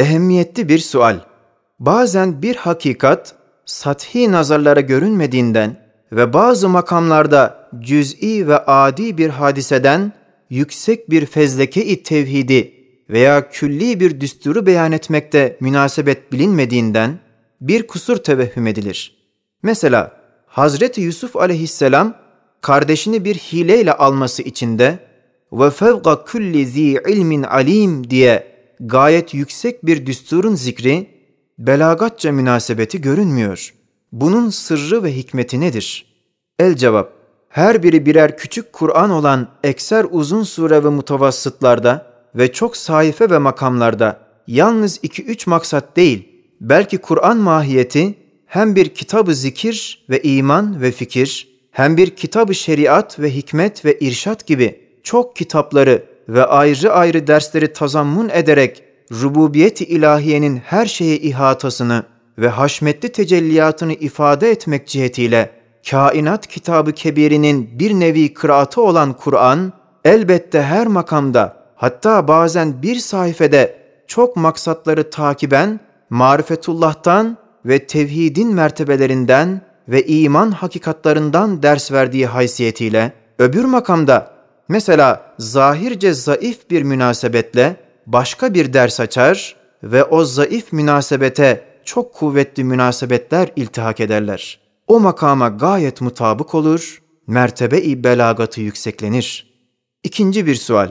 Ehemmiyetli bir sual. Bazen bir hakikat sathi nazarlara görünmediğinden ve bazı makamlarda cüz'i ve adi bir hadiseden yüksek bir fezleke-i tevhidi veya külli bir düsturu beyan etmekte münasebet bilinmediğinden bir kusur tevehhüm edilir. Mesela Hazreti Yusuf aleyhisselam kardeşini bir hileyle alması için de ve fevqa kulli zi ilmin alim diye gayet yüksek bir düsturun zikri belagatça münasebeti görünmüyor. Bunun sırrı ve hikmeti nedir? El cevap, her biri birer küçük Kur'an olan ekser uzun sure ve mutavassıtlarda ve çok sayfe ve makamlarda yalnız iki üç maksat değil, belki Kur'an mahiyeti hem bir kitabı zikir ve iman ve fikir, hem bir kitabı şeriat ve hikmet ve irşat gibi çok kitapları ve ayrı ayrı dersleri tazammun ederek rububiyet-i ilahiyenin her şeye ihatasını ve haşmetli tecelliyatını ifade etmek cihetiyle kainat kitabı kebirinin bir nevi kıraatı olan Kur'an, elbette her makamda hatta bazen bir sayfede çok maksatları takiben marifetullah'tan ve tevhidin mertebelerinden ve iman hakikatlarından ders verdiği haysiyetiyle öbür makamda mesela zahirce zayıf bir münasebetle başka bir ders açar ve o zayıf münasebete çok kuvvetli münasebetler iltihak ederler. O makama gayet mutabık olur, mertebe-i belagatı yükseklenir. İkinci bir sual.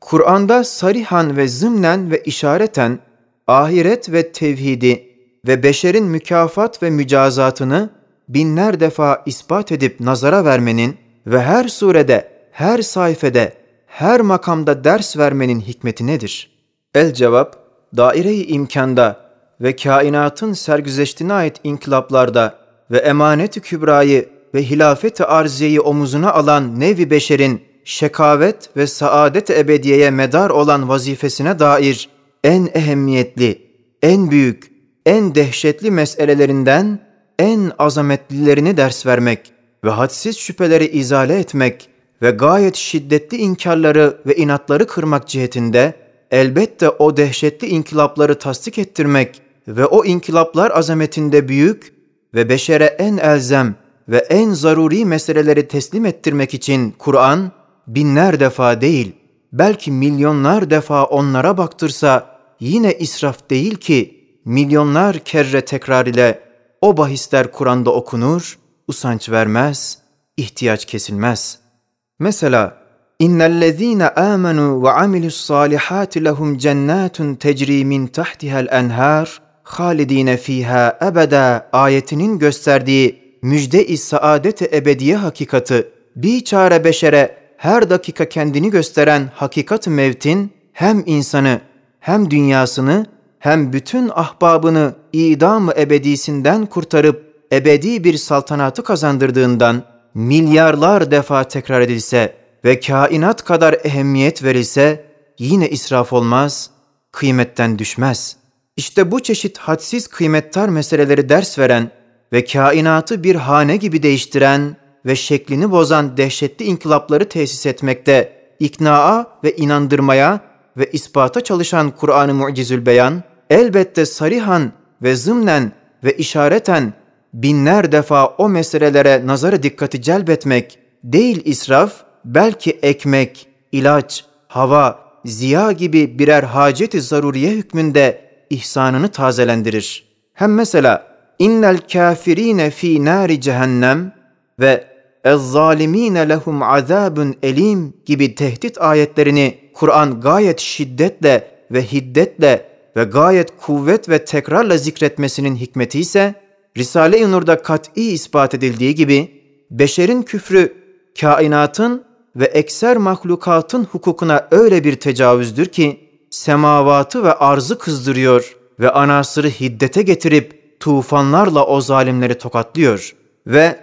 Kur'an'da sarihan ve zımnen ve işareten ahiret ve tevhidi ve beşerin mükafat ve mücazatını binler defa ispat edip nazara vermenin ve her surede, her sayfede, her makamda ders vermenin hikmeti nedir? El cevap, daire-i imkanda ve kainatın sergüzeştiğine ait inkılaplarda ve emanet-i kübrayı ve hilafet-i arziyeyi omuzuna alan nevi beşerin şekavet ve saadet ebediyeye medar olan vazifesine dair en ehemmiyetli, en büyük, en dehşetli meselelerinden en azametlilerini ders vermek ve hadsiz şüpheleri izale etmek ve gayet şiddetli inkarları ve inatları kırmak cihetinde elbette o dehşetli inkılapları tasdik ettirmek ve o inkılaplar azametinde büyük ve beşere en elzem ve en zaruri meseleleri teslim ettirmek için Kur'an binler defa değil, belki milyonlar defa onlara baktırsa yine israf değil ki milyonlar kerre tekrar ile o bahisler Kur'an'da okunur, usanç vermez, ihtiyaç kesilmez. Mesela İnnellezîne âmenû ve amilussâlihâti lehum cennâtun tecrî min tahtiha'l enhâr halidine fiha ebeda ayetinin gösterdiği müjde-i saadet ebediye hakikati bir çare beşere her dakika kendini gösteren hakikat mevtin hem insanı hem dünyasını hem bütün ahbabını idam ebedisinden kurtarıp ebedi bir saltanatı kazandırdığından milyarlar defa tekrar edilse ve kainat kadar ehemmiyet verilse yine israf olmaz, kıymetten düşmez. İşte bu çeşit hadsiz kıymettar meseleleri ders veren ve kainatı bir hane gibi değiştiren ve şeklini bozan dehşetli inkılapları tesis etmekte, iknaa ve inandırmaya ve ispata çalışan Kur'an-ı Mucizül Beyan, elbette sarihan ve zımnen ve işareten binler defa o meselelere nazarı dikkati celbetmek, değil israf, belki ekmek, ilaç, hava, ziya gibi birer haceti zaruriye hükmünde ihsanını tazelendirir. Hem mesela innel kafirine fi nari cehennem ve ez-zalimine lehum azabun elim gibi tehdit ayetlerini Kur'an gayet şiddetle ve hiddetle ve gayet kuvvet ve tekrarla zikretmesinin hikmeti ise Risale-i Nur'da kat'i ispat edildiği gibi beşerin küfrü kainatın ve ekser mahlukatın hukukuna öyle bir tecavüzdür ki semavatı ve arzı kızdırıyor ve anasırı hiddete getirip tufanlarla o zalimleri tokatlıyor. Ve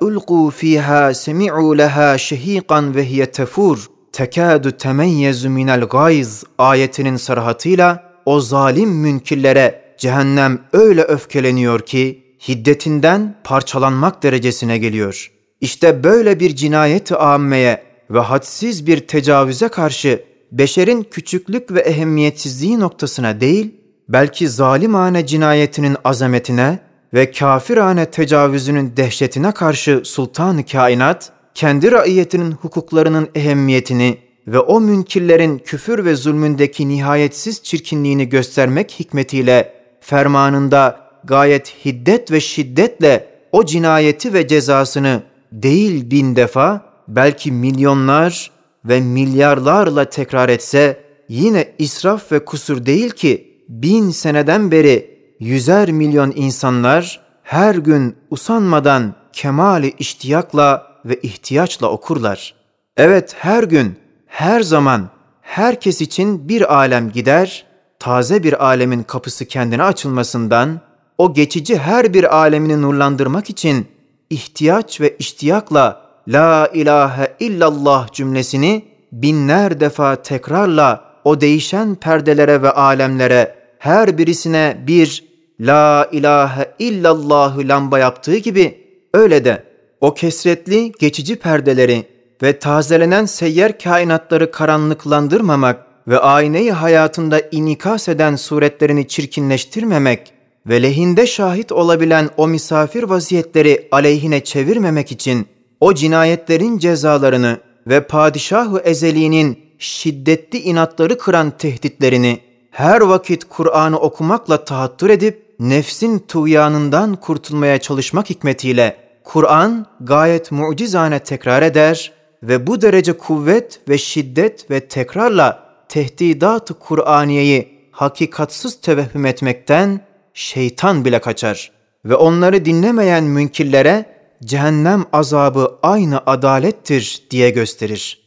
ulqu fiha semi'u laha şehiqan ve hiye tefur tekadu temeyyezu minel gayz ayetinin sarhatıyla o zalim münkirlere cehennem öyle öfkeleniyor ki hiddetinden parçalanmak derecesine geliyor. İşte böyle bir cinayet-i ammeye ve hadsiz bir tecavüze karşı beşerin küçüklük ve ehemmiyetsizliği noktasına değil, belki zalimane cinayetinin azametine ve kafirane tecavüzünün dehşetine karşı sultan kainat, kendi raiyetinin hukuklarının ehemmiyetini ve o münkillerin küfür ve zulmündeki nihayetsiz çirkinliğini göstermek hikmetiyle fermanında gayet hiddet ve şiddetle o cinayeti ve cezasını değil bin defa belki milyonlar ve milyarlarla tekrar etse yine israf ve kusur değil ki bin seneden beri yüzer milyon insanlar her gün usanmadan kemali iştiyakla ve ihtiyaçla okurlar. Evet her gün, her zaman, herkes için bir alem gider, taze bir alemin kapısı kendine açılmasından, o geçici her bir alemini nurlandırmak için ihtiyaç ve iştiyakla La ilahe illallah cümlesini binler defa tekrarla o değişen perdelere ve alemlere her birisine bir La ilahe illallahı lamba yaptığı gibi öyle de o kesretli geçici perdeleri ve tazelenen seyyar kainatları karanlıklandırmamak ve ayneyi hayatında inikas eden suretlerini çirkinleştirmemek ve lehinde şahit olabilen o misafir vaziyetleri aleyhine çevirmemek için o cinayetlerin cezalarını ve padişahı ezeliğinin şiddetli inatları kıran tehditlerini her vakit Kur'an'ı okumakla tahattür edip nefsin tuğyanından kurtulmaya çalışmak hikmetiyle Kur'an gayet mucizane tekrar eder ve bu derece kuvvet ve şiddet ve tekrarla tehdidat-ı Kur'aniyeyi hakikatsız tevehhüm etmekten şeytan bile kaçar ve onları dinlemeyen münkirlere cehennem azabı aynı adalettir diye gösterir.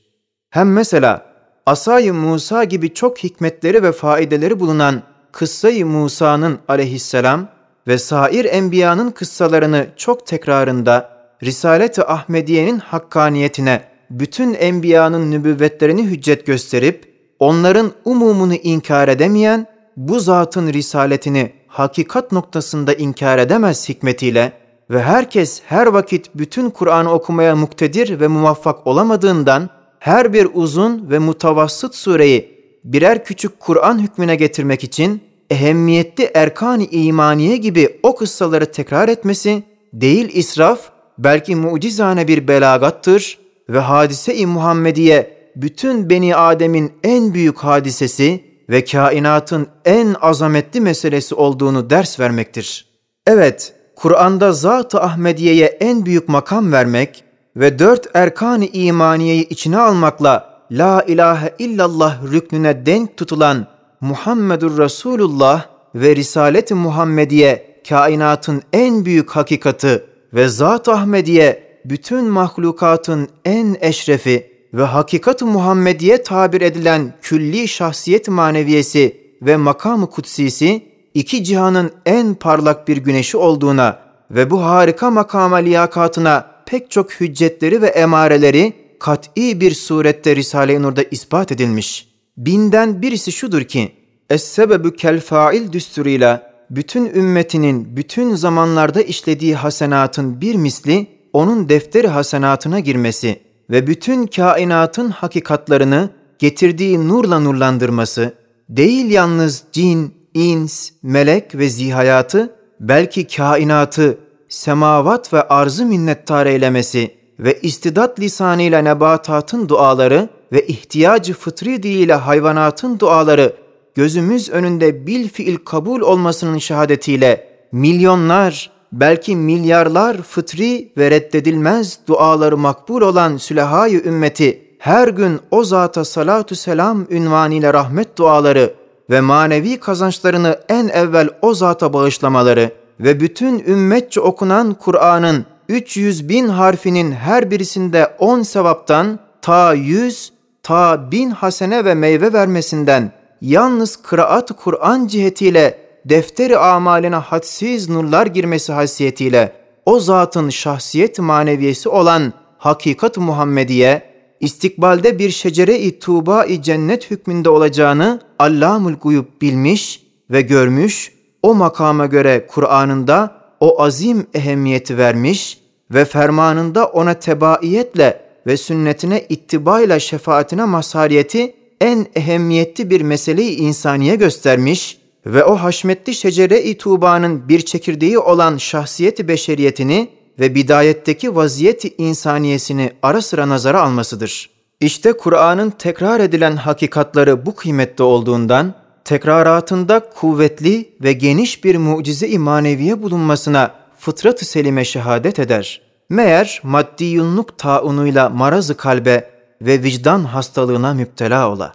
Hem mesela Asay-ı Musa gibi çok hikmetleri ve faideleri bulunan kıssayı Musa'nın aleyhisselam ve sair enbiyanın kıssalarını çok tekrarında Risalet-i Ahmediye'nin hakkaniyetine bütün enbiyanın nübüvvetlerini hüccet gösterip onların umumunu inkar edemeyen bu zatın risaletini hakikat noktasında inkar edemez hikmetiyle ve herkes her vakit bütün Kur'an'ı okumaya muktedir ve muvaffak olamadığından her bir uzun ve mutavassıt sureyi birer küçük Kur'an hükmüne getirmek için ehemmiyetli erkan-ı imaniye gibi o kıssaları tekrar etmesi değil israf belki mucizane bir belagattır ve hadise-i Muhammediye bütün Beni Adem'in en büyük hadisesi ve kainatın en azametli meselesi olduğunu ders vermektir. Evet, Kur'an'da Zat-ı Ahmediye'ye en büyük makam vermek ve dört erkan-ı imaniyeyi içine almakla La ilahe illallah rüknüne denk tutulan Muhammedur Resulullah ve Risalet-i Muhammediye kainatın en büyük hakikati ve Zat-ı Ahmediye bütün mahlukatın en eşrefi ve hakikat-ı Muhammediye tabir edilen külli şahsiyet maneviyesi ve makamı kutsisi iki cihanın en parlak bir güneşi olduğuna ve bu harika makama liyakatına pek çok hüccetleri ve emareleri kat'i bir surette Risale-i Nur'da ispat edilmiş. Binden birisi şudur ki, Es-sebebü kel fail düsturuyla bütün ümmetinin bütün zamanlarda işlediği hasenatın bir misli onun defteri hasenatına girmesi ve bütün kainatın hakikatlarını getirdiği nurla nurlandırması, değil yalnız cin, ins, melek ve zihayatı, belki kainatı, semavat ve arzı minnettar eylemesi ve istidat lisanıyla nebatatın duaları ve ihtiyacı fıtri diliyle hayvanatın duaları gözümüz önünde bil fiil kabul olmasının şehadetiyle milyonlar, belki milyarlar fıtri ve reddedilmez duaları makbul olan sülahayı ümmeti her gün o zata salatu selam ünvanıyla rahmet duaları ve manevi kazançlarını en evvel o zata bağışlamaları ve bütün ümmetçe okunan Kur'an'ın 300 bin harfinin her birisinde 10 sevaptan ta 100 ta bin hasene ve meyve vermesinden yalnız kıraat Kur'an cihetiyle defteri amaline hadsiz nurlar girmesi haysiyetiyle o zatın şahsiyet maneviyesi olan hakikat Muhammediye istikbalde bir şecere-i tuğba-i cennet hükmünde olacağını Allamul Guyub bilmiş ve görmüş, o makama göre Kur'an'ında o azim ehemmiyeti vermiş ve fermanında ona tebaiyetle ve sünnetine ittibayla şefaatine mazhariyeti en ehemmiyetli bir meseleyi insaniye göstermiş ve o haşmetli şecere-i Tuğba'nın bir çekirdeği olan şahsiyeti beşeriyetini ve bidayetteki vaziyeti insaniyesini ara sıra nazara almasıdır. İşte Kur'an'ın tekrar edilen hakikatları bu kıymette olduğundan, tekraratında kuvvetli ve geniş bir mucize-i maneviye bulunmasına fıtrat-ı selime şehadet eder. Meğer maddi yunluk taunuyla marazı kalbe ve vicdan hastalığına müptela ola.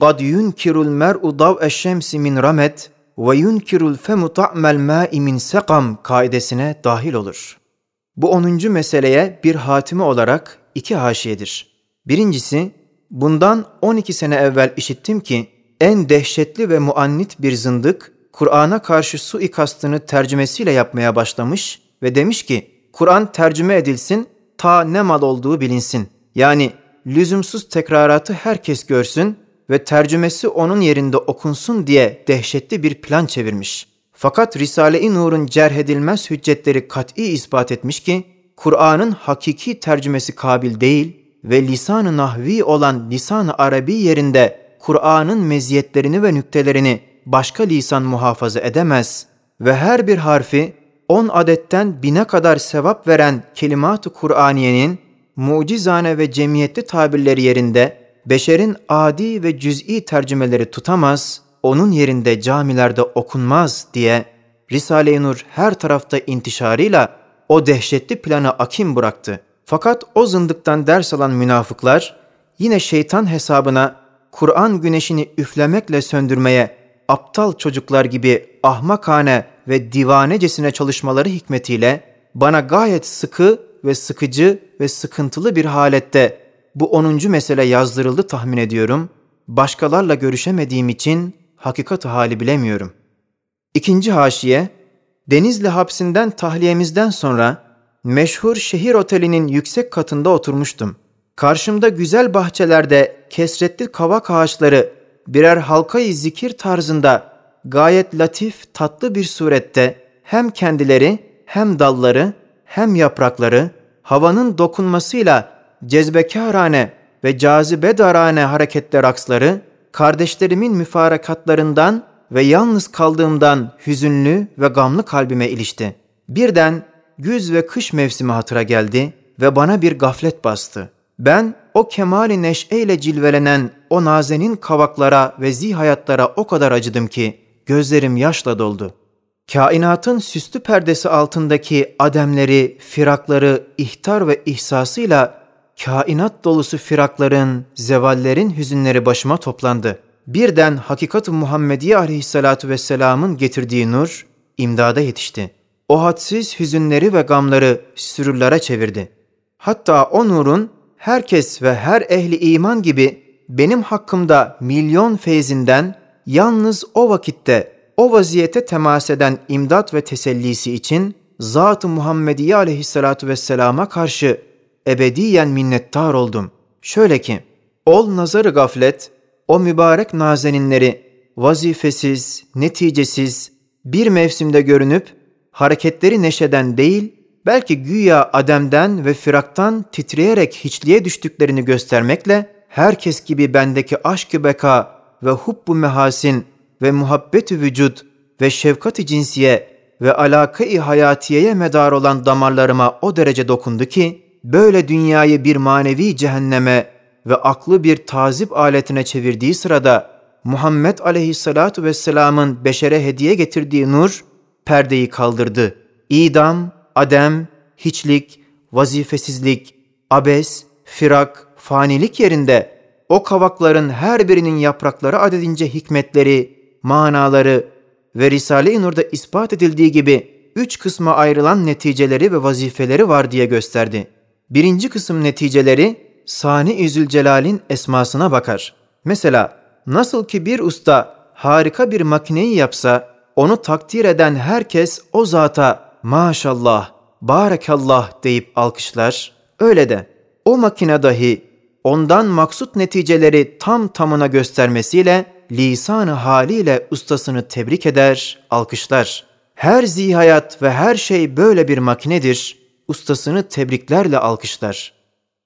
قَدْ يُنْكِرُ الْمَرْءُ ضَوْءَ الشَّمْسِ مِنْ رَمَتْ ve yunkirul femu ta'mel ma'i min sekam kaidesine dahil olur. Bu onuncu meseleye bir hatimi olarak iki haşiyedir. Birincisi, bundan 12 sene evvel işittim ki en dehşetli ve muannit bir zındık Kur'an'a karşı su suikastını tercümesiyle yapmaya başlamış ve demiş ki Kur'an tercüme edilsin ta ne mal olduğu bilinsin. Yani lüzumsuz tekraratı herkes görsün ve tercümesi onun yerinde okunsun diye dehşetli bir plan çevirmiş. Fakat Risale-i Nur'un cerhedilmez hüccetleri kat'i ispat etmiş ki, Kur'an'ın hakiki tercümesi kabil değil ve lisan-ı nahvi olan lisan-ı arabi yerinde Kur'an'ın meziyetlerini ve nüktelerini başka lisan muhafaza edemez ve her bir harfi on adetten bine kadar sevap veren kelimat-ı Kur'aniyenin mucizane ve cemiyetli tabirleri yerinde beşerin adi ve cüz'i tercümeleri tutamaz, onun yerinde camilerde okunmaz diye Risale-i Nur her tarafta intişarıyla o dehşetli planı akim bıraktı. Fakat o zındıktan ders alan münafıklar yine şeytan hesabına Kur'an güneşini üflemekle söndürmeye aptal çocuklar gibi ahmakane ve divanecesine çalışmaları hikmetiyle bana gayet sıkı ve sıkıcı ve sıkıntılı bir halette bu 10. mesele yazdırıldı tahmin ediyorum. Başkalarla görüşemediğim için hakikat hali bilemiyorum. İkinci haşiye, Denizli hapsinden tahliyemizden sonra meşhur şehir otelinin yüksek katında oturmuştum. Karşımda güzel bahçelerde kesretli kavak ağaçları birer halkayı zikir tarzında gayet latif, tatlı bir surette hem kendileri hem dalları hem yaprakları havanın dokunmasıyla cezbekarane ve cazibedarane hareketler aksları, kardeşlerimin müfarakatlarından ve yalnız kaldığımdan hüzünlü ve gamlı kalbime ilişti. Birden güz ve kış mevsimi hatıra geldi ve bana bir gaflet bastı. Ben o kemali neşeyle cilvelenen o nazenin kavaklara ve zihayatlara o kadar acıdım ki gözlerim yaşla doldu. Kainatın süslü perdesi altındaki ademleri, firakları ihtar ve ihsasıyla kainat dolusu firakların, zevallerin hüzünleri başıma toplandı. Birden hakikat-ı Muhammediye aleyhissalatu vesselamın getirdiği nur imdada yetişti. O hadsiz hüzünleri ve gamları sürürlere çevirdi. Hatta o nurun herkes ve her ehli iman gibi benim hakkımda milyon feyzinden yalnız o vakitte o vaziyete temas eden imdat ve tesellisi için Zat-ı Muhammediye aleyhissalatu vesselama karşı ebediyen minnettar oldum. Şöyle ki, ol nazarı gaflet, o mübarek nazeninleri vazifesiz, neticesiz, bir mevsimde görünüp, hareketleri neşeden değil, belki güya ademden ve firaktan titreyerek hiçliğe düştüklerini göstermekle, herkes gibi bendeki aşk-ı beka ve hubbu mehasin ve muhabbet-i vücut ve şefkat-i cinsiye ve alaka-i hayatiyeye medar olan damarlarıma o derece dokundu ki, böyle dünyayı bir manevi cehenneme ve aklı bir tazip aletine çevirdiği sırada Muhammed aleyhissalatu vesselamın beşere hediye getirdiği nur perdeyi kaldırdı. İdam, adem, hiçlik, vazifesizlik, abes, firak, fanilik yerinde o kavakların her birinin yaprakları adedince hikmetleri, manaları ve Risale-i Nur'da ispat edildiği gibi üç kısma ayrılan neticeleri ve vazifeleri var diye gösterdi. Birinci kısım neticeleri Sani Zülcelal'in esmasına bakar. Mesela nasıl ki bir usta harika bir makineyi yapsa onu takdir eden herkes o zata maşallah, barekallah deyip alkışlar. Öyle de o makine dahi ondan maksut neticeleri tam tamına göstermesiyle lisanı haliyle ustasını tebrik eder, alkışlar. Her zihayat ve her şey böyle bir makinedir ustasını tebriklerle alkışlar.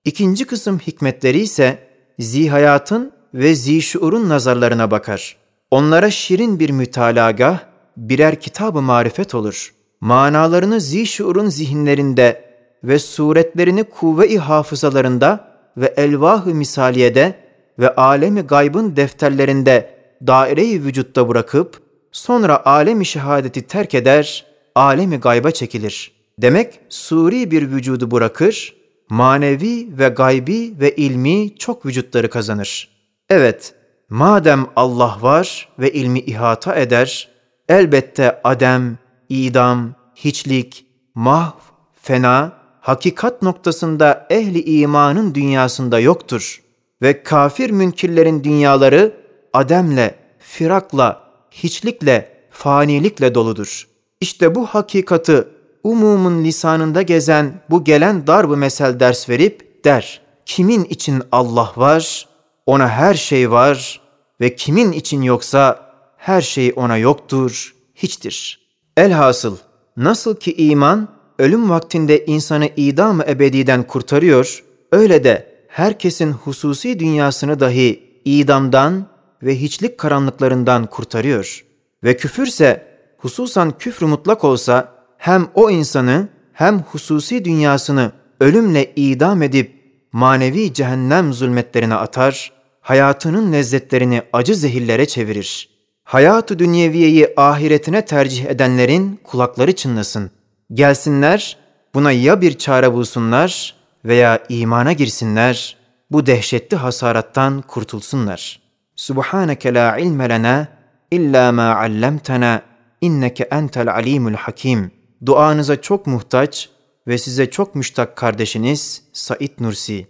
İkinci kısım hikmetleri ise zihayatın ve zişuurun nazarlarına bakar. Onlara şirin bir mütalagah, birer kitab-ı marifet olur. Manalarını zişurun zihinlerinde ve suretlerini kuvve-i hafızalarında ve elvah-ı misaliyede ve alemi gaybın defterlerinde daire-i vücutta bırakıp sonra alemi şehadeti terk eder, alemi gayba çekilir. Demek suri bir vücudu bırakır, manevi ve gaybi ve ilmi çok vücutları kazanır. Evet, madem Allah var ve ilmi ihata eder, elbette adem, idam, hiçlik, mahv, fena, hakikat noktasında ehli imanın dünyasında yoktur. Ve kafir münkirlerin dünyaları ademle, firakla, hiçlikle, fanilikle doludur. İşte bu hakikati umumun lisanında gezen bu gelen darb mesel ders verip der. Kimin için Allah var, ona her şey var ve kimin için yoksa her şey ona yoktur, hiçtir. Elhasıl nasıl ki iman ölüm vaktinde insanı idam-ı ebediden kurtarıyor, öyle de herkesin hususi dünyasını dahi idamdan ve hiçlik karanlıklarından kurtarıyor. Ve küfürse, hususan küfrü mutlak olsa, hem o insanı hem hususi dünyasını ölümle idam edip manevi cehennem zulmetlerine atar, hayatının lezzetlerini acı zehirlere çevirir. Hayatı dünyeviyeyi ahiretine tercih edenlerin kulakları çınlasın. Gelsinler, buna ya bir çare bulsunlar veya imana girsinler, bu dehşetli hasarattan kurtulsunlar. Subhaneke la ilme lena illa ma allamtana inneke entel alimul hakim. Duanıza çok muhtaç ve size çok müştak kardeşiniz Said Nursi.